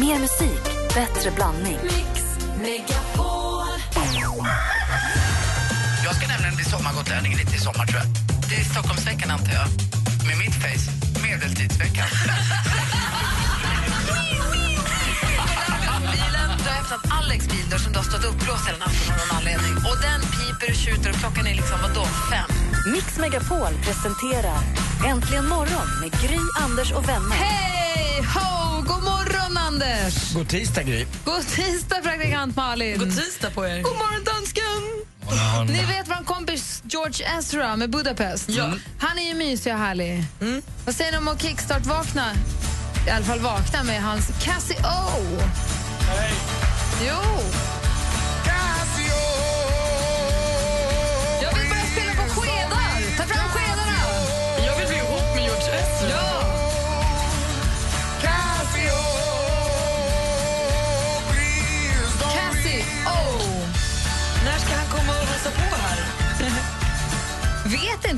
Mer musik, bättre blandning. Jag ska nämligen bli sommargotlänning lite i sommar tror jag. Det är Stockholmsveckan antar jag. Med mitt face, medeltidsveckan. Öppnat Alex bildörr som du har stått uppblåst hela natten av någon anledning. Och den piper och tjuter och klockan är liksom, vadå, fem? Mix Megapol presenterar Äntligen morgon med Gry, Anders och vänner. Hej! Ho! God morgon, Anders! God tisdag, Gry. God tisdag, praktikant Malin! God tisdag på er. God morgon, dansken! Ni vet vår kompis George Ezra med Budapest? Ja. Han är ju mysig och härlig. Vad säger ni om att kickstart-vakna? I alla fall vakna med hans Cassie O. Hej! Jo!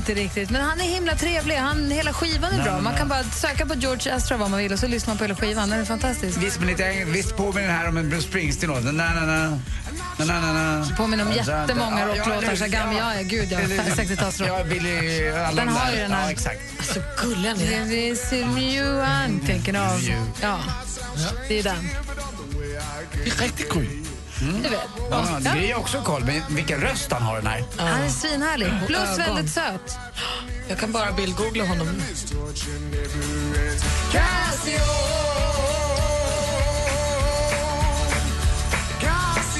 Inte riktigt, men han är himla trevlig. Han, hela skivan är bra. Man kan bara söka på George Ezra vad man vill och så lyssnar man på hela skivan. Den är fantastisk. Visst, men lite, visst påminner den här om en Bruce Springsteen-låt. Na, na, na. Na, na, na, na. Påminner om jättemånga rocklåtar. ja, Så gammal jag är. Gud, ja. 60-talsrock. Ja, Billy... Den de har ju den här. Ja, exakt. Så gullig han är. This is you I'm thinking of. Ja, det är den. Riktigt kul. Du vet. Ja, Ja. det är också koll, men vilken röst han har den här. Han är svinhärlig. Plus väldigt söt. Jag kan bara bildgoogla honom.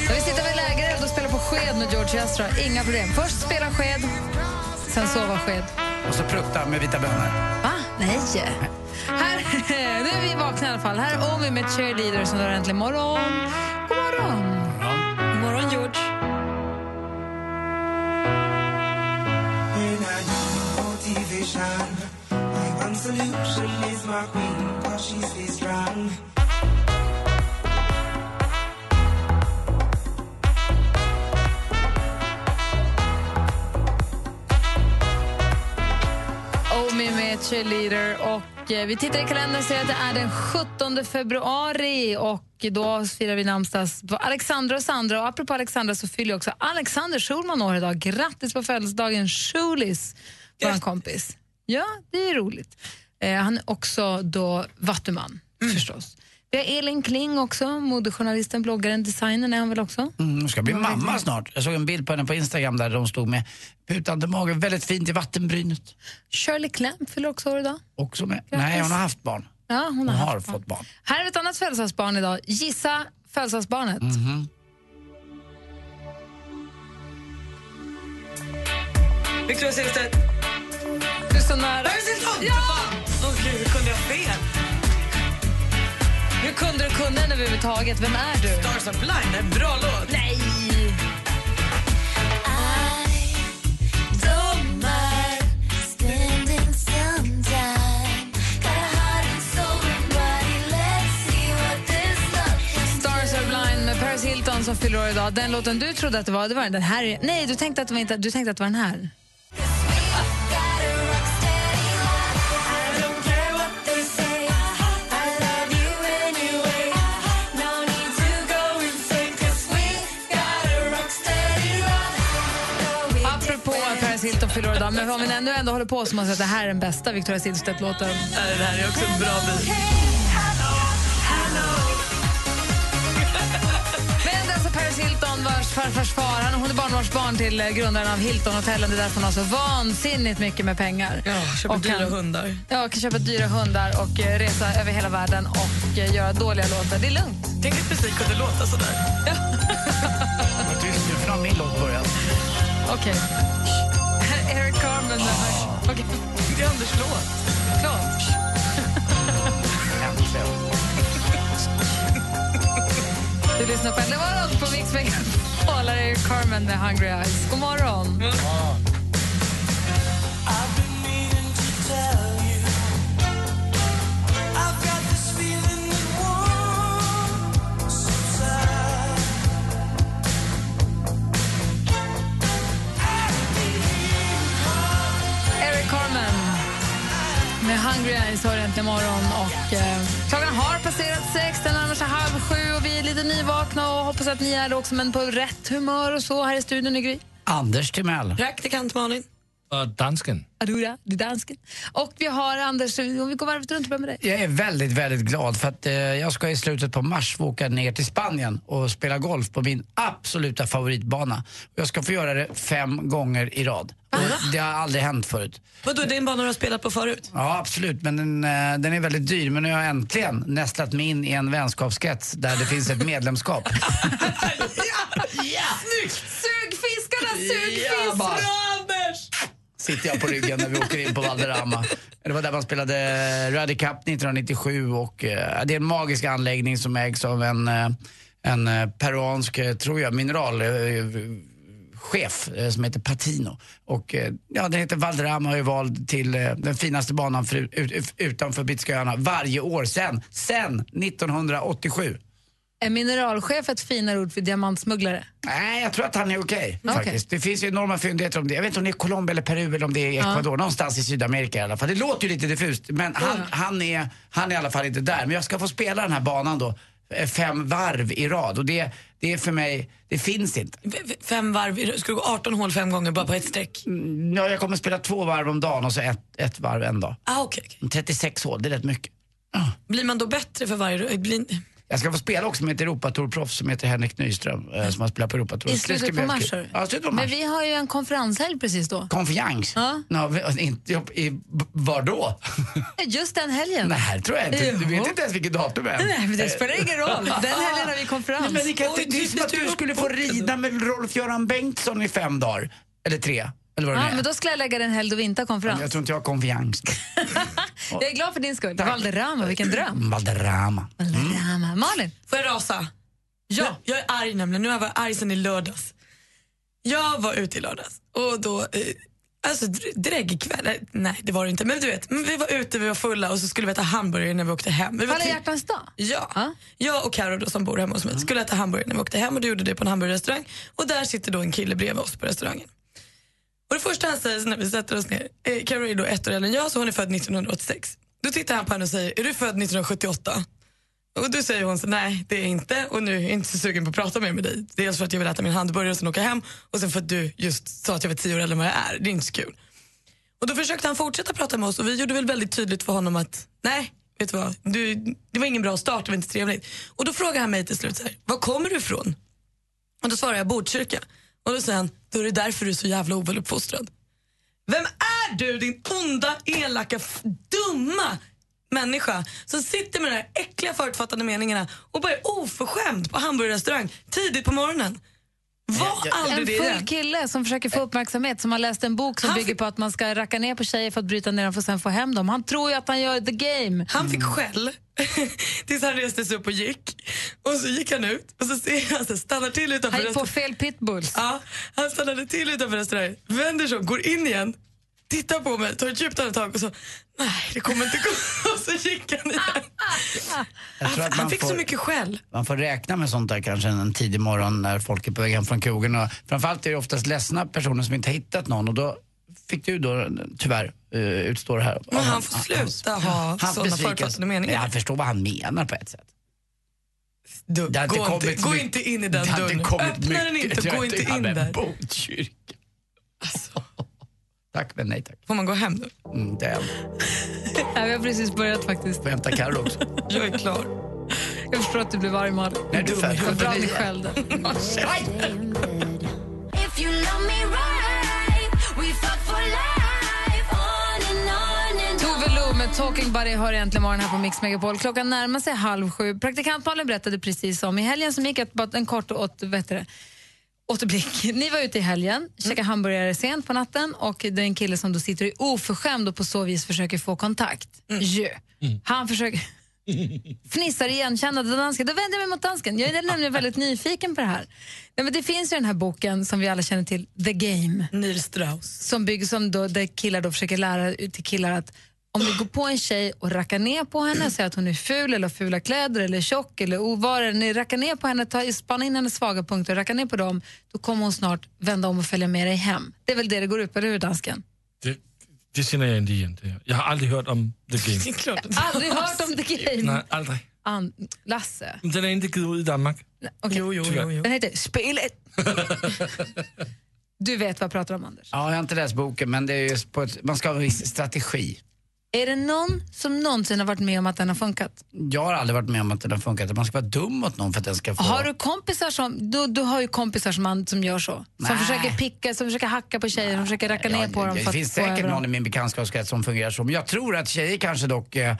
Jag vill sitta vid lägereld och spela på sked med George Ezra. Inga problem. Först spela sked, sen sova sked. Och så prutta med vita bönor. Va? Nej. Här, nu är vi vakna i alla fall. Här är Omi med Cheerleader som har äntligen morgon. Motivation, my one solution is my queen, cause she stays strong. Oh, Omi med Cheerleader. Och eh, vi tittar i kalendern och ser att det är den 17 februari. Och då firar vi namnsdags på Alexandra och Sandra. Och apropå Alexandra så fyller också Alexander Schulman år idag. Grattis på födelsedagen, Schulis, vår kompis. Ja, det är roligt. Eh, han är också då vattuman, förstås. Vi har Elin Kling också, modejournalisten, bloggaren, designern är han väl också? Mm, ska bli mamma snart. Jag såg en bild på henne på Instagram där de stod med putande mage, väldigt fint i vattenbrynet. Shirley Clamp fyller också år idag. Också med. Nej, hon har haft barn. Ja, hon Hon har, har barn. fått barn. Här är ett annat födelsedagsbarn idag. Gissa födelsedagsbarnet. Victoria Silvstedt. Du är så nära. Paris Hilton! Ja! Åh gud, hur kunde jag fel? Hur kunde du kunna henne överhuvudtaget? Vem är du? Stars are blind, en bra låt. Nej! Hilton som fyller år idag. Den låten du trodde att det var, det var den här. Nej, du tänkte att det var, inte, du tänkte att det var den här. Hilton fyller idag, men om vi ändå, ändå håller på så måste jag säga att det här är den bästa Victoria Silvstedt-låten. Nej, Det här är också en bra bit. Alltså Paris Hilton vars farfars far, han, hon är barnbarnsbarn till eh, grundaren av Hilton Hotellen. Det är därför hon har så vansinnigt mycket med pengar. Ja, Och dyra kan- hundar. Ja, kan köpa dyra hundar och eh, resa över hela världen och eh, göra dåliga låtar. Det är lugnt. Tänk att musik kunde låta sådär. Var tyst nu, för nu har min låt börjat. Okej. Här är Eric Carmen. med- Okej, Det är Anders låt. klart. Äntligen. Du lyssnar på Äntligen morgon på Mix Megapol. Här är Carmen med Hungry Eyes. God morgon. I've med Hungry Eyes har äntligen morgon. Och, eh, klockan har passerat sex, den närmar sig halv lite nyvakna och hoppas att ni är det också, men på rätt humör och så här i studion i Gry. Anders Timell. Praktikant Malin. Dansken. Adora, det är dansken. Och vi har Anders, om vi går varvet runt och börjar med dig. Jag är väldigt, väldigt glad för att eh, jag ska i slutet på mars få åka ner till Spanien och spela golf på min absoluta favoritbana. Jag ska få göra det fem gånger i rad. Och det har aldrig hänt förut. Vadå, det är en bana du har spelat på förut? Ja, absolut. Men den, eh, den är väldigt dyr. Men nu har jag äntligen nästlat mig in i en vänskapskrets där det finns ett medlemskap. Sug fiskarna, sug Ja, bara. Sitter jag på ryggen när vi åker in på Valderrama. Det var där man spelade Ryder Cup 1997 och eh, det är en magisk anläggning som ägs av en, eh, en eh, peruansk, eh, tror jag, mineralchef chef som heter Patino. Och ja, den heter Valderrama och är vald till den finaste banan för, ut, utanför Brittiska öarna varje år sen, sen 1987. Är mineralchef ett finare ord för diamantsmugglare? Nej, jag tror att han är okej Okej. faktiskt. Det finns ju enorma fyndigheter om det. Jag vet inte om det är Colombia eller Peru eller om det är Ecuador. Någonstans i Sydamerika i alla fall. Det låter ju lite diffust men han, han, är, han är i alla fall inte där. Men jag ska få spela den här banan då eh, fem varv i rad och det, det är för mig, det finns inte. Fem varv, ska du gå 18 hål fem gånger bara på ett streck? Ja, jag kommer spela två varv om dagen och så ett, ett varv en dag. Ah, okay, okay. 36 hål, det är rätt mycket. Blir man då bättre för varje... Blir... Jag ska få spela också med ett Europatourproffs som heter Henrik Nyström eh, som har spelat på Europatour. I det slutet på mars? Ja, slutet på mars. Men vi har ju en konferenshelg precis då. Konferens? Ja. Vi- inte, i, var då? Just den helgen. Nej, tror jag inte. Du vet inte ens vilket datum än. Nej, men det spelar ingen roll. Den helgen har vi konferens. Nej, men det, kan, Oj, det, det är som att du skulle få rida med Rolf-Göran Bengtsson i fem dagar. Eller tre. Eller det är. men då skulle jag lägga den helg då vi inte har konferens. Jag tror inte jag har konfians. Jag är glad för din skull. Valderrama, vilken dröm. Valderrama. Valderrama. Malin? Får jag rasa? Ja. Jag är arg nämligen. Nu har jag varit arg sedan i lördags. Jag var ute i lördags och då, eh, alltså dr- dräggkväll, eh, nej det var det inte, men du vet, vi var ute, vi var fulla och så skulle vi äta hamburgare när vi åkte hem. Vi Alla hjärtans dag? Ja. Ja. Jag och Karo då, som bor hemma hos mig skulle äta hamburgare när vi åkte hem och du gjorde det på en hamburgerrestaurang och där sitter då en kille bredvid oss på restaurangen. Och det första han säger när vi sätter oss ner, eh, Karo är då ett år äldre än jag så hon är född 1986. Då tittar han på henne och säger, är du född 1978? Och då säger hon så, nej det är jag inte och nu är jag inte så sugen på att prata mer med dig. Dels för att jag vill äta min hamburgare och sen åka hem och sen för att du just sa att jag var tio år äldre än vad jag är. Det är inte så kul. Och då försökte han fortsätta prata med oss och vi gjorde väl väldigt tydligt för honom att nej, vet du vad, du, det var ingen bra start, det var inte trevligt. Och då frågar han mig till slut så här, var kommer du ifrån? Och då svarar jag Botkyrka. Och då säger han, då är det därför du är så jävla oväluppfostrad. Vem är du din onda, elaka, dumma människa som sitter med de här äckliga förutfattade meningarna och bara är oförskämd på hamburgerrestaurang tidigt på morgonen? Var En aldrig det full kille som försöker få uppmärksamhet, som har läst en bok som Han bygger på att man ska racka ner på tjejer för att bryta ner dem för att sen få hem dem. Han tror ju att han gör the game. Han fick skäll tills han reste sig upp och gick. Och så gick han ut och så ser han så stannar till utanför Han gick på restaurangen. fel pitbulls. Ja, han stannade till utanför restaurangen, vänder sig om, går in igen, tittar på mig, tar ett djupt andetag och så nej det kommer inte gå. Och så gick han igen. Han, han fick får, så mycket skäll. man får räkna med sånt där kanske en tidig morgon när folk är på väg hem från krogen. Och framförallt är det oftast ledsna personer som inte har hittat någon och då fick du då tyvärr uh, utstå det här. Men av han får sluta ha hans såna besvikelse. förutfattade meningar. Jag förstår vad han menar på ett sätt. Du, gå inte gå mycket- inte in i den dörren. Öppna den inte, gå inte in där. Botkyrka. Tack men nej tack. Får man gå hem nu? Mm, det är jag. Ja, vi har precis börjat faktiskt. Får hämta Carro också. Jag är klar. Jag förstår att du blev arg, Malin. Nej, du är färdig. Vad bra ni 79. skällde. If you love me right, we fuck for life. On and on and Tove Lo med Talking Buddy hör egentligen morgon här på Mix Megapol. Klockan närmar sig halv sju. Praktikant Malin berättade precis om i helgen som gick ett, bara en kort åt, vet du det, återblick. Ni var ute i helgen, käkade hamburgare sent på natten och det är en kille som då sitter och är oförskämd och på så vis försöker få kontakt. Jö. Han försöker fnissar igenkännande dansken. Då vänder jag mig mot dansken. Jag är nämligen väldigt nyfiken på det här. Nej, men det finns ju den här boken som vi alla känner till, The Game Neil Strauss. som bygger som då, där killar då försöker lära till killar att om du går på en tjej och rackar ner på henne, säger att hon är ful eller har fula kläder eller tjock eller ovarer, ni rackar ner på henne, ta, spanna in hennes svaga punkter och rackar ner på dem, då kommer hon snart vända om och följa med dig hem. Det är väl det det går ut på, eller hur dansken? Det, det känner jag inte igen. Jag har aldrig hört om The Det är Game. klart. Aldrig hört om The Game. Nej, aldrig. An- Lasse. Den är inte givet ut i Danmark. Okej. Jo, jo, jo, jo. Den heter Spelet. du vet vad jag pratar om, Anders. Ja, jag har inte läst boken men det är just på ett, man ska ha en viss strategi. Är det någon som någonsin har varit med om att den har funkat? Jag har aldrig varit med om att det har funkat. Man ska vara dum mot någon för att den ska få... Har du kompisar som, du, du har ju kompisar som, man, som gör så. Som försöker picka, som försöker hacka på tjejer, som försöker racka ner på dem Det att finns säkert någon i min bekantskapskrets som fungerar så. Men jag tror att tjejer kanske dock eh,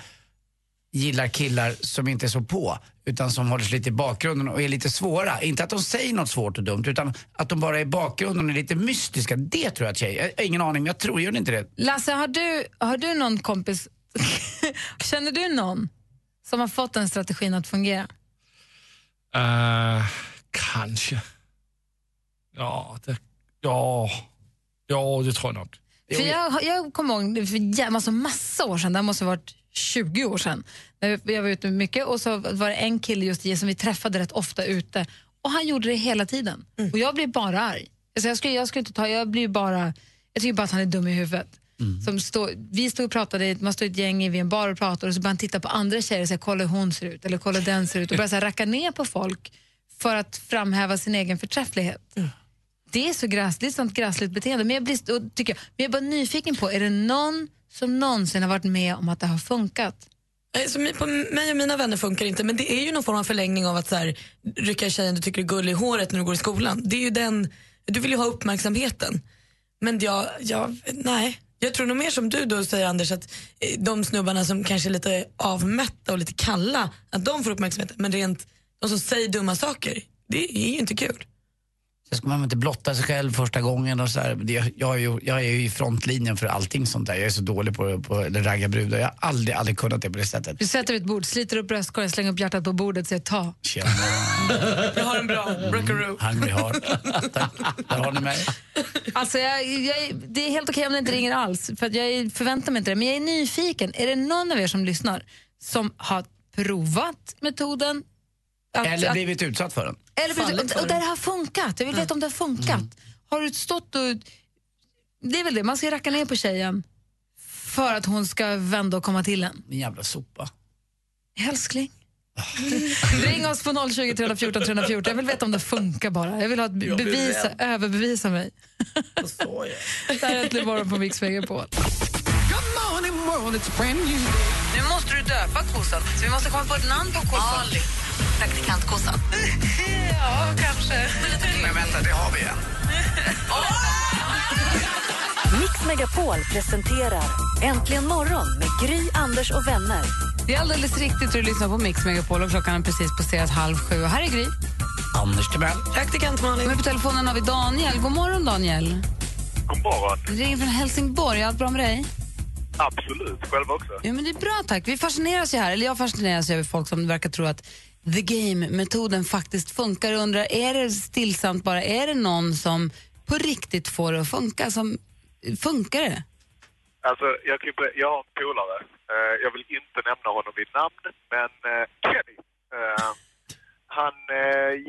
gillar killar som inte är så på. Utan som håller sig lite i bakgrunden och är lite svåra. Inte att de säger något svårt och dumt utan att de bara är i bakgrunden och är lite mystiska. Det tror jag att tjejer, jag har ingen aning men jag tror, gör inte det? Lasse, har du, har du någon kompis, känner du någon som har fått den strategin att fungera? Uh, kanske. Ja, det, ja, ja, det tror jag nog. För jag, jag kommer ihåg, för alltså massa år sedan, det måste ha varit 20 år sedan, jag var ute mycket och så var det en kille just som vi träffade rätt ofta ute och han gjorde det hela tiden. Och jag blev bara arg. Alltså jag, skulle, jag, skulle inte ta, jag, blir bara, jag tycker bara att han är dum i huvudet. Som stå, vi stod och pratade, man stod ett gäng vid en bar och pratade och så började han titta på andra tjejer och säga kolla hur hon ser ut eller kolla den ser ut och började så här, racka ner på folk för att framhäva sin egen förträfflighet. Det är så gräsligt, sånt gräsligt beteende. Men jag, blir, och tycker jag, men jag är bara nyfiken på, är det någon som någonsin har varit med om att det har funkat? Alltså, på mig och mina vänner funkar det inte, men det är ju någon form av förlängning av att så här, rycka tjejen du tycker är gullig i håret när du går i skolan. Det är ju den, du vill ju ha uppmärksamheten. Men jag, jag, nej. Jag tror nog mer som du då säger Anders, att eh, de snubbarna som kanske är lite avmätta och lite kalla, att de får uppmärksamhet. Men rent, de som säger dumma saker, det är ju inte kul. Så ska man inte blotta sig själv första gången och så här. Det- Jag, är ju, jag är ju i frontlinjen för allting sånt där. Jag är så dålig på, på eller ragga brudar. Jag har aldrig, aldrig kunnat det på det sättet. Du sätter vid ett bord, sliter upp bröstkorgen, slänger upp hjärtat på bordet och säger ta. Tjena, Jag har en bra rockaroo. hungry heart. Tack, där har ni mig. Alltså jag, jag, det är helt okej om det inte ringer alls, för att jag förväntar mig inte det. Men jag är nyfiken. Är det någon av er som lyssnar som har provat metoden? Att, Eller att, blivit utsatt för den. eller för och, och det? där det har funkat. Jag vill veta om det har funkat. Har du stått och... Det är väl det, man ska racka ner på tjejen för att hon ska vända och komma till en. En jävla sopa. Älskling. Ring oss på 020 314 314. Jag vill veta om det funkar bara. Jag vill ha ett be- bevisa, överbevisa mig. Det här är Äntligen morgon på Mix Megapol. Nu måste du döpa kossan, så vi måste komma på ett namn på kossan. Ali. Praktikantkossan. ja, kanske. Men vänta, det har vi en. Mix Megapol presenterar Äntligen morgon med Gry, Anders och vänner. Det är alldeles riktigt. Du lyssnar på Mix Megapol och klockan är precis passerat halv sju. Och här är Gry. Anders Timell. Praktikant Malin. Med på telefonen har vi Daniel. God morgon, Daniel. God morgon. Du ringer från Helsingborg. Allt bra med dig? Absolut. Själv också. Ja, men det är bra, tack. Vi fascineras ju här, eller jag fascineras ju över folk som verkar tro att the game-metoden faktiskt funkar. Jag undrar, är det stillsamt bara, är det någon som på riktigt får det att funka? Som, funkar det? Alltså, jag, kan jag har en polare. Eh, jag vill inte nämna honom vid namn, men eh, Kenny. Eh, han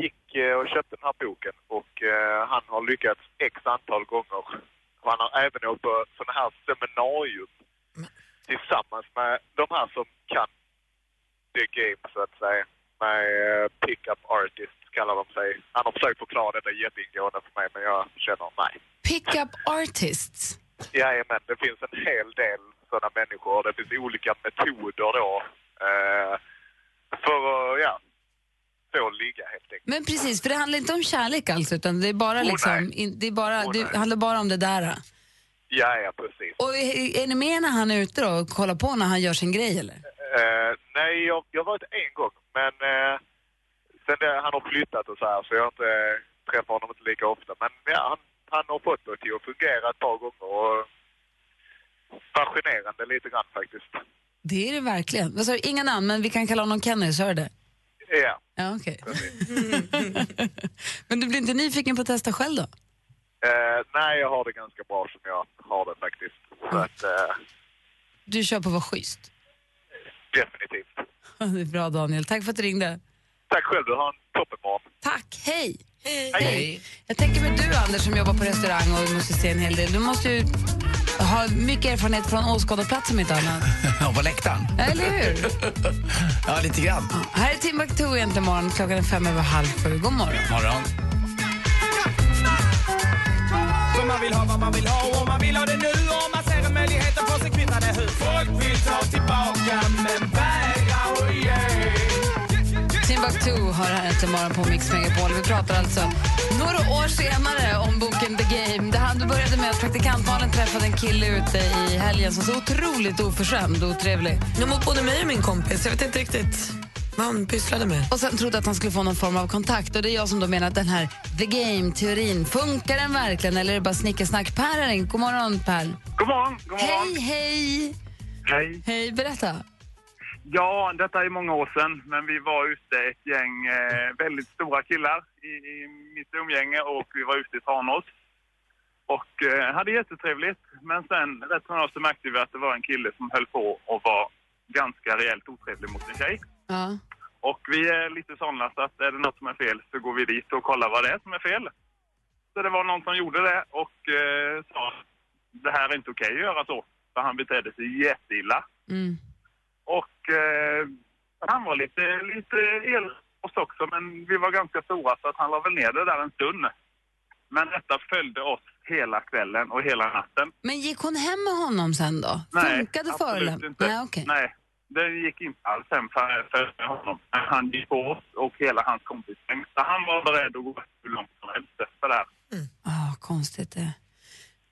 gick och köpte den här boken och han har lyckats x antal gånger. Och han har även åkt på sådana här seminarium tillsammans med de här som kan the game, så att säga. Med eh, pick-up artists kallar de sig. Han har försökt förklara detta jätteingående för mig, men jag känner nej. Pick-up artists. Jajamän, det finns en hel del sådana människor. Det finns olika metoder då eh, för att ja, få ligga helt enkelt. Men precis, för det handlar inte om kärlek alltså, utan det är bara Åh, liksom, in, det, är bara, Åh, det handlar bara om det där. Ja, ja, precis. Och är, är ni med när han är ute då och kollar på när han gör sin grej eller? Eh, nej, jag, jag har varit en gång, men eh, sen det, han har flyttat och så här så jag har inte eh, träffat honom inte lika ofta. Men ja, han, han har fått det till att fungera ett par gånger och fascinerande lite grann faktiskt. Det är det verkligen. Du? Inga namn, men vi kan kalla honom Kenny, så är det? Ja, Ja, okej. men du blir inte nyfiken på att testa själv då? eh, nej, jag har det ganska bra som jag har det faktiskt. Så att, eh, Du kör på att vara schysst. definitivt. Det är bra Daniel, tack för att du ringde. Tack själv, du har en toppenmorgon. Tack, hej! Hej. Hej. Jag tänker med du Anders som jobbar på restaurang och måste se en hel del. Du måste ju har mycket erfarenhet från åskådarplats om inte annat. Ja, på läktaren. Eller hur? Ja, lite grann. Här är Timbuktu egentligen imorgon. Klockan är fem över halv sju. God morgon. Morgon. För man vill ha vad man vill ha och man vill ha det nu och man ser en möjlighet att få sig kvittade hur Folk vill ta tillbaka men Timbuktu har här äntligen morgon på Mix Megapol. Vi pratar alltså några år senare om boken The Game. Det började med att praktikantmalen träffade en kille ute i helgen som så otroligt oförskämd och otrevlig. Nu mot både mig och min kompis. Jag vet inte riktigt vad han pysslade med. Och sen trodde att han skulle få någon form av kontakt. Och det är jag som då menar att den här The Game-teorin, funkar den verkligen eller är det bara snickesnack? Per ringt. God morgon Per. God morgon, god morgon. Hej, hej! Hej. Hej, berätta. Ja, detta är många år sedan, men vi var ute ett gäng eh, väldigt stora killar i, i mitt umgänge och vi var ute i Tranås. Och eh, hade jättetrevligt, men sen rätt som så märkte vi att det var en kille som höll på och var ganska rejält otrevlig mot en tjej. Ja. Och vi är lite sådana så att är det något som är fel så går vi dit och kollar vad det är som är fel. Så det var någon som gjorde det och eh, sa det här är inte okej att göra så. För han betedde sig jätteilla. Mm. Och eh, han var lite, lite el oss också, men vi var ganska stora så att han la väl ner det där en stund. Men detta följde oss hela kvällen och hela natten. Men gick hon hem med honom sen då? Funkade absolut förolämpningen? inte. Nej, okej. Nej, det gick inte alls hem för, för honom. Han gick på oss och hela hans kompisgäng. Så han var beredd att gå hur långt som helst efter det här. Ah, konstigt det.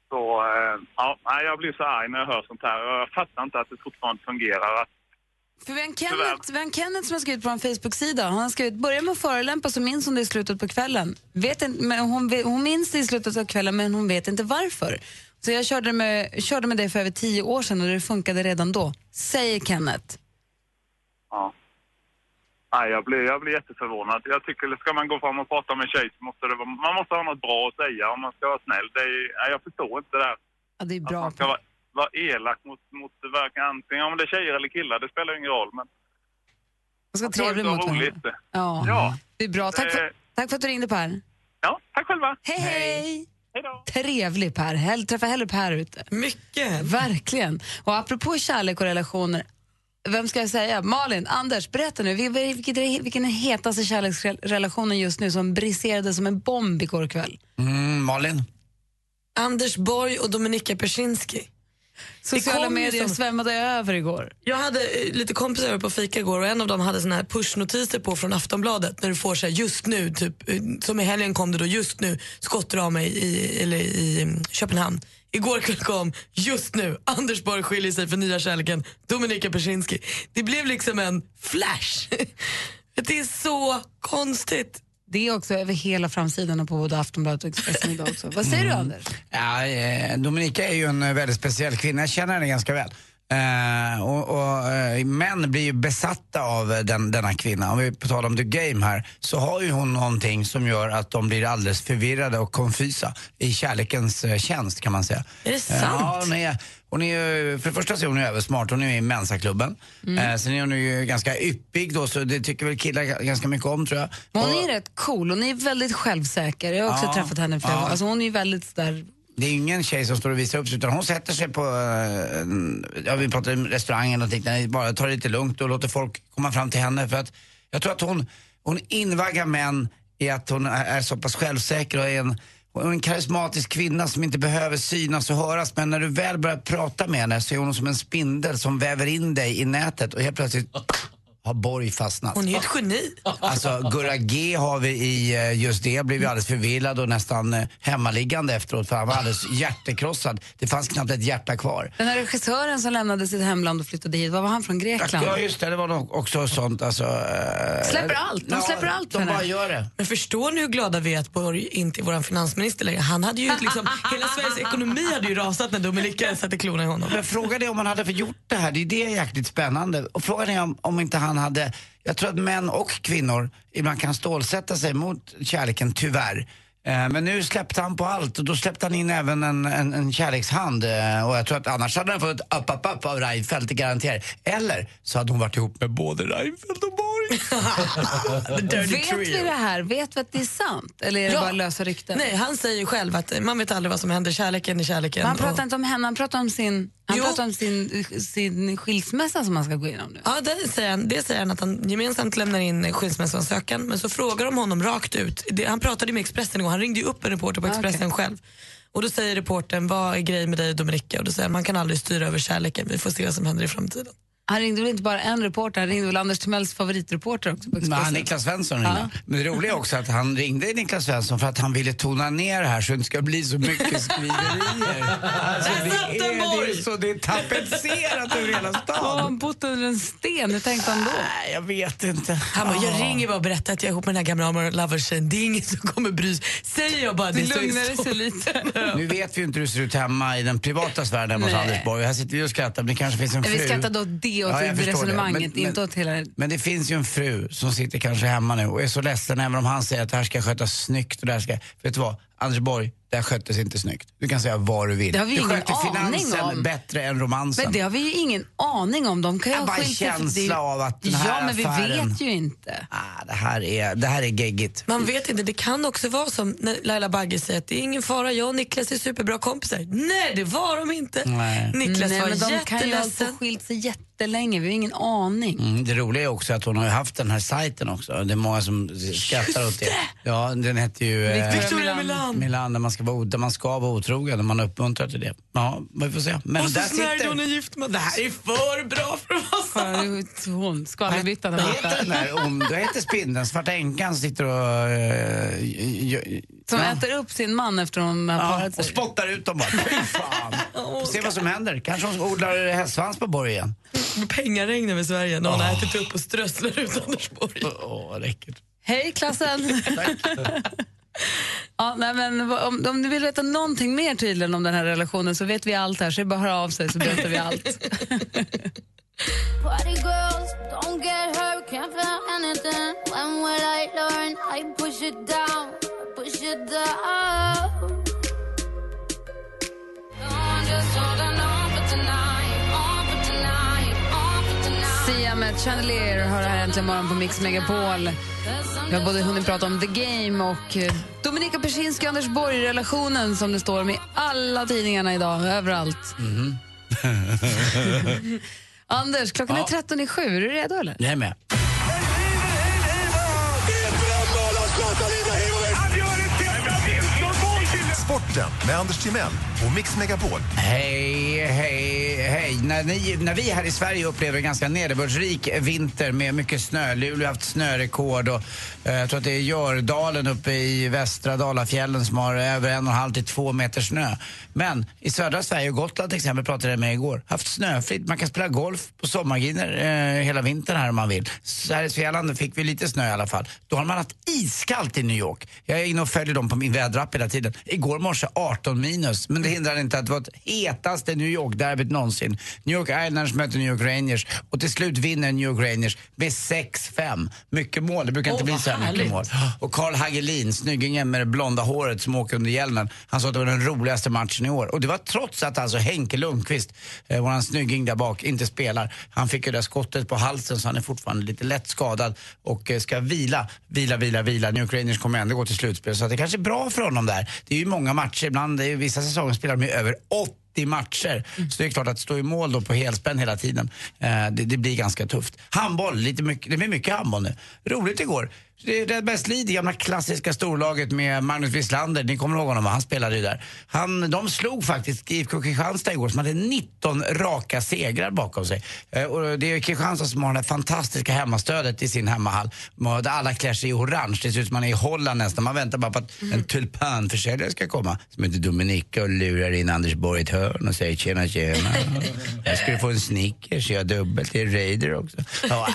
Så eh, ja, nej, jag blir så arg när jag hör sånt här. Jag fattar inte att det fortfarande fungerar. Att, För vi har en Kenneth, vi har en Kenneth som har skrivit på en Facebook-sida. Han har skrivit, börja med att förolämpa så minns hon det i slutet på kvällen. Vet inte, men hon, hon minns det i slutet av kvällen men hon vet inte varför. Så jag körde med, körde med det för över tio år sedan och det funkade redan då. Säger Kenneth. ja. Nej, jag blir, jag blir jätteförvånad. Jag tycker, ska man gå fram och prata med en tjej så måste det vara, man måste ha något bra att säga om man ska vara snäll. Det är, nej, jag förstår inte det där. Ja, det är Att bra. man ska vara, vara elak mot, mot varken antingen om det är tjejer eller killar, det spelar ingen roll. Men Man ska vara trevlig mot roligt. varandra. Ja, Ja. det är bra. Tack för, Eh. tack för att du ringde Per. Ja, tack själva. Hej, hej! Trevlig Per. Hell, träffa hellre Per ute. Mycket. Verkligen. Och apropå kärlek och relationer, vem ska jag säga? Malin, Anders, berätta nu. vil- vil- Vilken är, vilken är hetaste kärleksrelationen just nu som briserade som en bomb igår kväll? Mm, Malin? Anders Borg och Dominika Persinski. Sociala medier som- svämmade över igår. Jag hade eh, lite kompisar över på fika igår och en av dem hade såna här pushnotiser på från Aftonbladet när du får så här just nu, typ, eh, som i helgen kom det då just nu skottar av mig i, eller i mm, Köpenhamn. Igår kväll kom just nu, Anders Borg skiljer sig för nya kärleken, Dominika Persinski. Det blev liksom en flash. det är så konstigt. Det är också över hela framsidan på både Aftonbladet och Expressen idag också. Vad säger du Anders? Ja, eh, Dominika är ju en eh, väldigt speciell kvinna, jag känner henne ganska väl. Eh, och, och eh, män blir ju besatta av den, denna kvinna. Om vi på tal om the game här, så har ju hon någonting som gör att de blir alldeles förvirrade och konfysa i kärlekens eh, tjänst kan man säga. Är det Eh, sant? ja, hon är, hon är ju, för det första så är hon ju översmart, hon är med i Mensaklubben. Eh, sen är hon ju ganska yppig då, så det tycker väl killar ga- ganska mycket om tror jag. Men Hon Och- är rätt cool, hon är väldigt självsäker. Jag har också Ja, träffat henne flera ja. gånger. Alltså hon är ju väldigt där det är ingen tjej som står och visar upp sig utan hon sätter sig på, eh, ja vi pratar om restaurangen och liknande, bara tar det lite lugnt och låter folk komma fram till henne för att jag tror att hon, hon invaggar män i att hon är, så pass självsäker och är en, är en karismatisk kvinna som inte behöver synas och höras men när du väl börjar prata med henne så är hon som en spindel som väver in dig i nätet och helt plötsligt har Borg fastnat. Hon är ju ett geni. Alltså Gurra G har vi i eh, just det, blev ju alldeles förvillad och nästan eh, hemmaliggande efteråt för han var alldeles hjärtekrossad. Det fanns knappt ett hjärta kvar. Den här regissören som lämnade sitt hemland och flyttade hit, vad var han från Grekland? Ja just det, det var nog också sånt alltså. eh, Släpper allt, de släpper allt för De bara gör det. Men förstår ni hur glada vi är att Borg inte är vår finansminister längre? Han hade ju liksom, hela Sveriges ekonomi hade ju rasat när Dominika satte klorna i honom. Men frågan är om han hade för gjort det här, det är det jäkligt spännande. Och frågan är om, om inte han hade, jag tror att män och kvinnor ibland kan stålsätta sig mot kärleken, tyvärr. Eh, men nu släppte han på allt och då släppte han in även en, en, en kärlekshand. Eh, och jag tror att annars hade han fått upp, upp, upp av Reinfeldt, det garanterar jag. Eller så hade hon varit ihop med både Reinfeldt och Borg. Vet vi det här? Vet vi att det är sant? Eller är det Ja. bara lösa rykten? Nej, han säger ju själv att man vet aldrig vad som händer. Kärleken är kärleken. Men han pratar och- inte om henne, han pratar om sin, han Jo. pratar om sin, sin skilsmässa som han ska gå igenom nu. Ja, det säger, han, det säger han att han gemensamt lämnar in skilsmässoansökan. Men så frågar de honom rakt ut. Det, han pratade med Expressen igår, han ringde ju upp en reporter på Ah, Expressen själv. Och då säger reportern, vad är grejen med dig och Dominika? Och då säger han, man kan aldrig styra över kärleken, vi får se vad som händer i framtiden. Han ringde väl inte bara en reporter, han ringde väl Anders Timells favoritreporter också på Nej. Niklas Svensson ringde. Men det roliga är också att han ringde Niklas Svensson för att han ville tona ner det här så det inte ska bli så mycket skriverier. Alltså, det, är, det, är så, det är tapetserat över hela Har stan. han bott under en sten? Hur tänkte han då? Nej, jag vet inte. Han bara, jag ringer bara och berättar att jag är ihop med den här gamla Amor Loversen. Det är ingen som kommer bry sig. Säger jag bara Det det lugnar så- sig lite. Nu vet vi ju inte hur det ser ut hemma i den privata sfären hemma hos. Anders Borg. Här sitter vi och skrattar, men det kanske finns en fru. Vi skrattade åt det och Ja, till jag förstår det. resonemanget, Men- inte men- åt hela... Men det finns ju en fru som sitter kanske hemma nu och är så ledsen även om han säger att det här ska skötas snyggt och det här ska... Vet du vad? Anders Borg, det här sköttes inte snyggt. Du kan säga vad du vill. Det har vi du ingen skötte aning finansen om. bättre än romansen. Men det har vi ju ingen aning om. De kan ju ha bara en skilt sig för- känsla det- av att den här Ja, men vi affären- vet ju inte. ah, det, här är, det här är geggigt. Man vet inte, det kan också vara som när Laila Bagge säger att det är ingen fara, jag och Niklas är superbra kompisar. Nej, det var de inte. Nej. Niklas Nej, var men de kan ju ha jätteledsen. skilt sig jättelänge. Vi har ingen aning. Mm, det roliga är också att hon har ju haft den här sajten också. Det är många som skrattar åt det. Ja, den heter ju... eh, Victoria Milan. Milan, där man ska vara, där man ska vara otrogen, där man uppmuntrar till det. Ja, vi får se. Men Och så där snärjde hon sitter... en gift man. Det här är för bra för att vara hon, skvallerbyttan där Vad borta. heter den där om, Vad heter spindeln? Svarta änkan sitter och... eh, j- j- Som ja. äter upp sin man efter hon har Ja, parat och spottar ut dem bara. Fy fan. Se vad som händer. Kanske hon odlar hästsvans på Borg igen. Pengaregn över Sverige när hon har ätit upp och strösslar ut Anders Borg. Åh, vad läckert. Hej klassen! ja, nej, men om, om ni vill veta någonting mer tydligen om den här relationen så vet vi allt här så det är bara att höra av sig så berättar vi allt. Party girls, don't get hurt, can't feel anything. When will I learn? I push it down, push it down. On, just holding on for tonight, Sia med Chandelier hör här äntligen morgon på Mix Megapol. Vi har både hunnit prata om The Game och eh, Dominika Persinski och Anders Borg-relationen som det står med i alla tidningarna idag, överallt. Anders, klockan är 13 i sju. Är du redo eller? Jag är med. Sporten med Anders Timell och Mix Megapol. Hej, hej, hej. När, ni, när vi här i Sverige upplever en ganska nederbördsrik vinter med mycket snö, Luleå har haft snörekord och eh, jag tror att det är Gördalen uppe i västra Dalafjällen som har över en och en halv till två meter snö. Men i södra Sverige och Gotland till exempel pratade jag med igår, haft snöfritt. Man kan spela golf på sommargriner eh, hela vintern här om man vill. Sveriges Svealand fick vi lite snö i alla fall. Då har man haft iskallt i New York. Jag är inne och följer dem på min väderapp hela tiden. Igår morse 18 minus, men det hindrar inte att det var ett hetaste New York-derbyt någonsin. New York Islanders möter New York Rangers och till slut vinner New York Rangers med 6-5. Mycket mål, det brukar inte bli så här mycket mål. Och Carl Hagelin, snyggingen med det blonda håret som åker under hjälmen, han sa att det var den roligaste matchen i år. Och det var trots att alltså Henke Lundqvist, eh, våran snygging där bak, inte spelar. Han fick ju det skottet på halsen så han är fortfarande lite lätt skadad och eh, ska vila, vila, vila, vila. New York Rangers kommer ändå gå till slutspel så att det kanske är bra för honom där. Det är ju många matcher, ibland, det är, vissa säsonger spelar de ju över 80 matcher. Så det är klart att stå i mål då på helspänn hela tiden, eh, det, det blir ganska tufft. Handboll, lite mycket, det blir mycket handboll nu. Roligt igår. Det är Redbergs Lid, det gamla klassiska storlaget med Magnus Wislander, ni kommer ihåg honom, va? han spelade ju där. Han, de slog faktiskt IFK Kristianstad igår som hade 19 raka segrar bakom sig. Eh, och det är Kristianstad som har det fantastiska hemmastödet i sin hemmahall. Där alla klär sig i orange, det ser ut som man är i Holland nästan. Man väntar bara på att en tulpanförsäljare ska komma som heter Dominika och lurar in Anders Borg i ett hörn och säger tjena tjena. Jag skulle få en Snickers, jag har dubbelt, det är Raider också. Ja,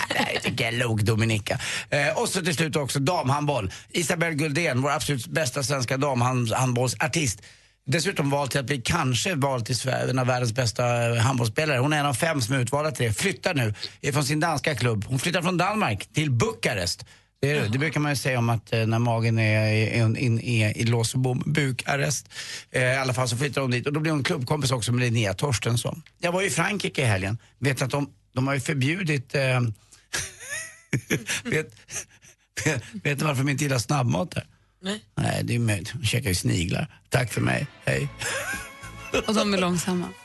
jag log Dominika. Eh, och så till slut också damhandboll. Isabelle Guldén, vår absolut bästa svenska damhandbollsartist. Dessutom vald till att bli kanske vald till Sverige, en av världens bästa eh, handbollsspelare. Hon är en av fem som är utvalda till det. Flyttar nu från sin danska klubb. Hon flyttar från Danmark till Bukarest. Det, är, det. brukar man ju säga om att eh, när magen är i, in, in, i, lås och bom, bukarrest. Eh, I alla fall så flyttar hon dit och då blir hon klubbkompis också med Linnea Torstensson. Jag var i Frankrike i helgen. Vet att de, de har ju förbjudit... Eh, vet, vet, vet du varför de inte gillar snabbmat där? Nej. Nej, det är med, de käkar ju sniglar. Tack för mig, hej. Och de är långsamma.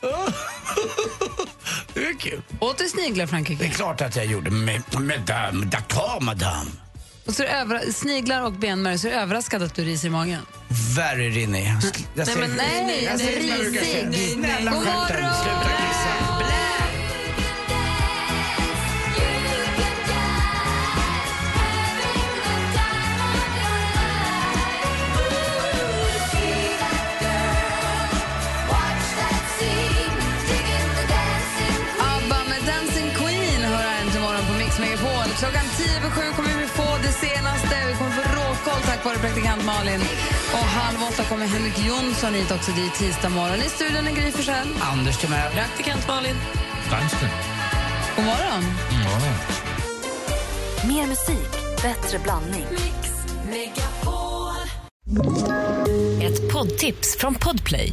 Det är kul. Åt du sniglar i Det är Frankrike? klart att jag gjorde. Med, d'accord madame. Och så övra- sniglar och benmärg, så är du överraskad att du ryser i magen? Very rinny. Jag sk- jag Nej, säger- men nej, jag nej, säger som jag brukar säga. risig. Snälla God stjärten, morgon! sluta kissa. Blä! ABBA tio över sju kommer vi få det senaste. Vi kommer få råkoll tack vare praktikant Malin. Och halv åtta kommer Henrik Jonsson hit också. Det är tisdag morgon. I studion är Gry Forssell. Anders Timell. Praktikant Malin. Dansken. God morgon. Ja. Mer musik, bättre blandning. Ett poddtips från Podplay.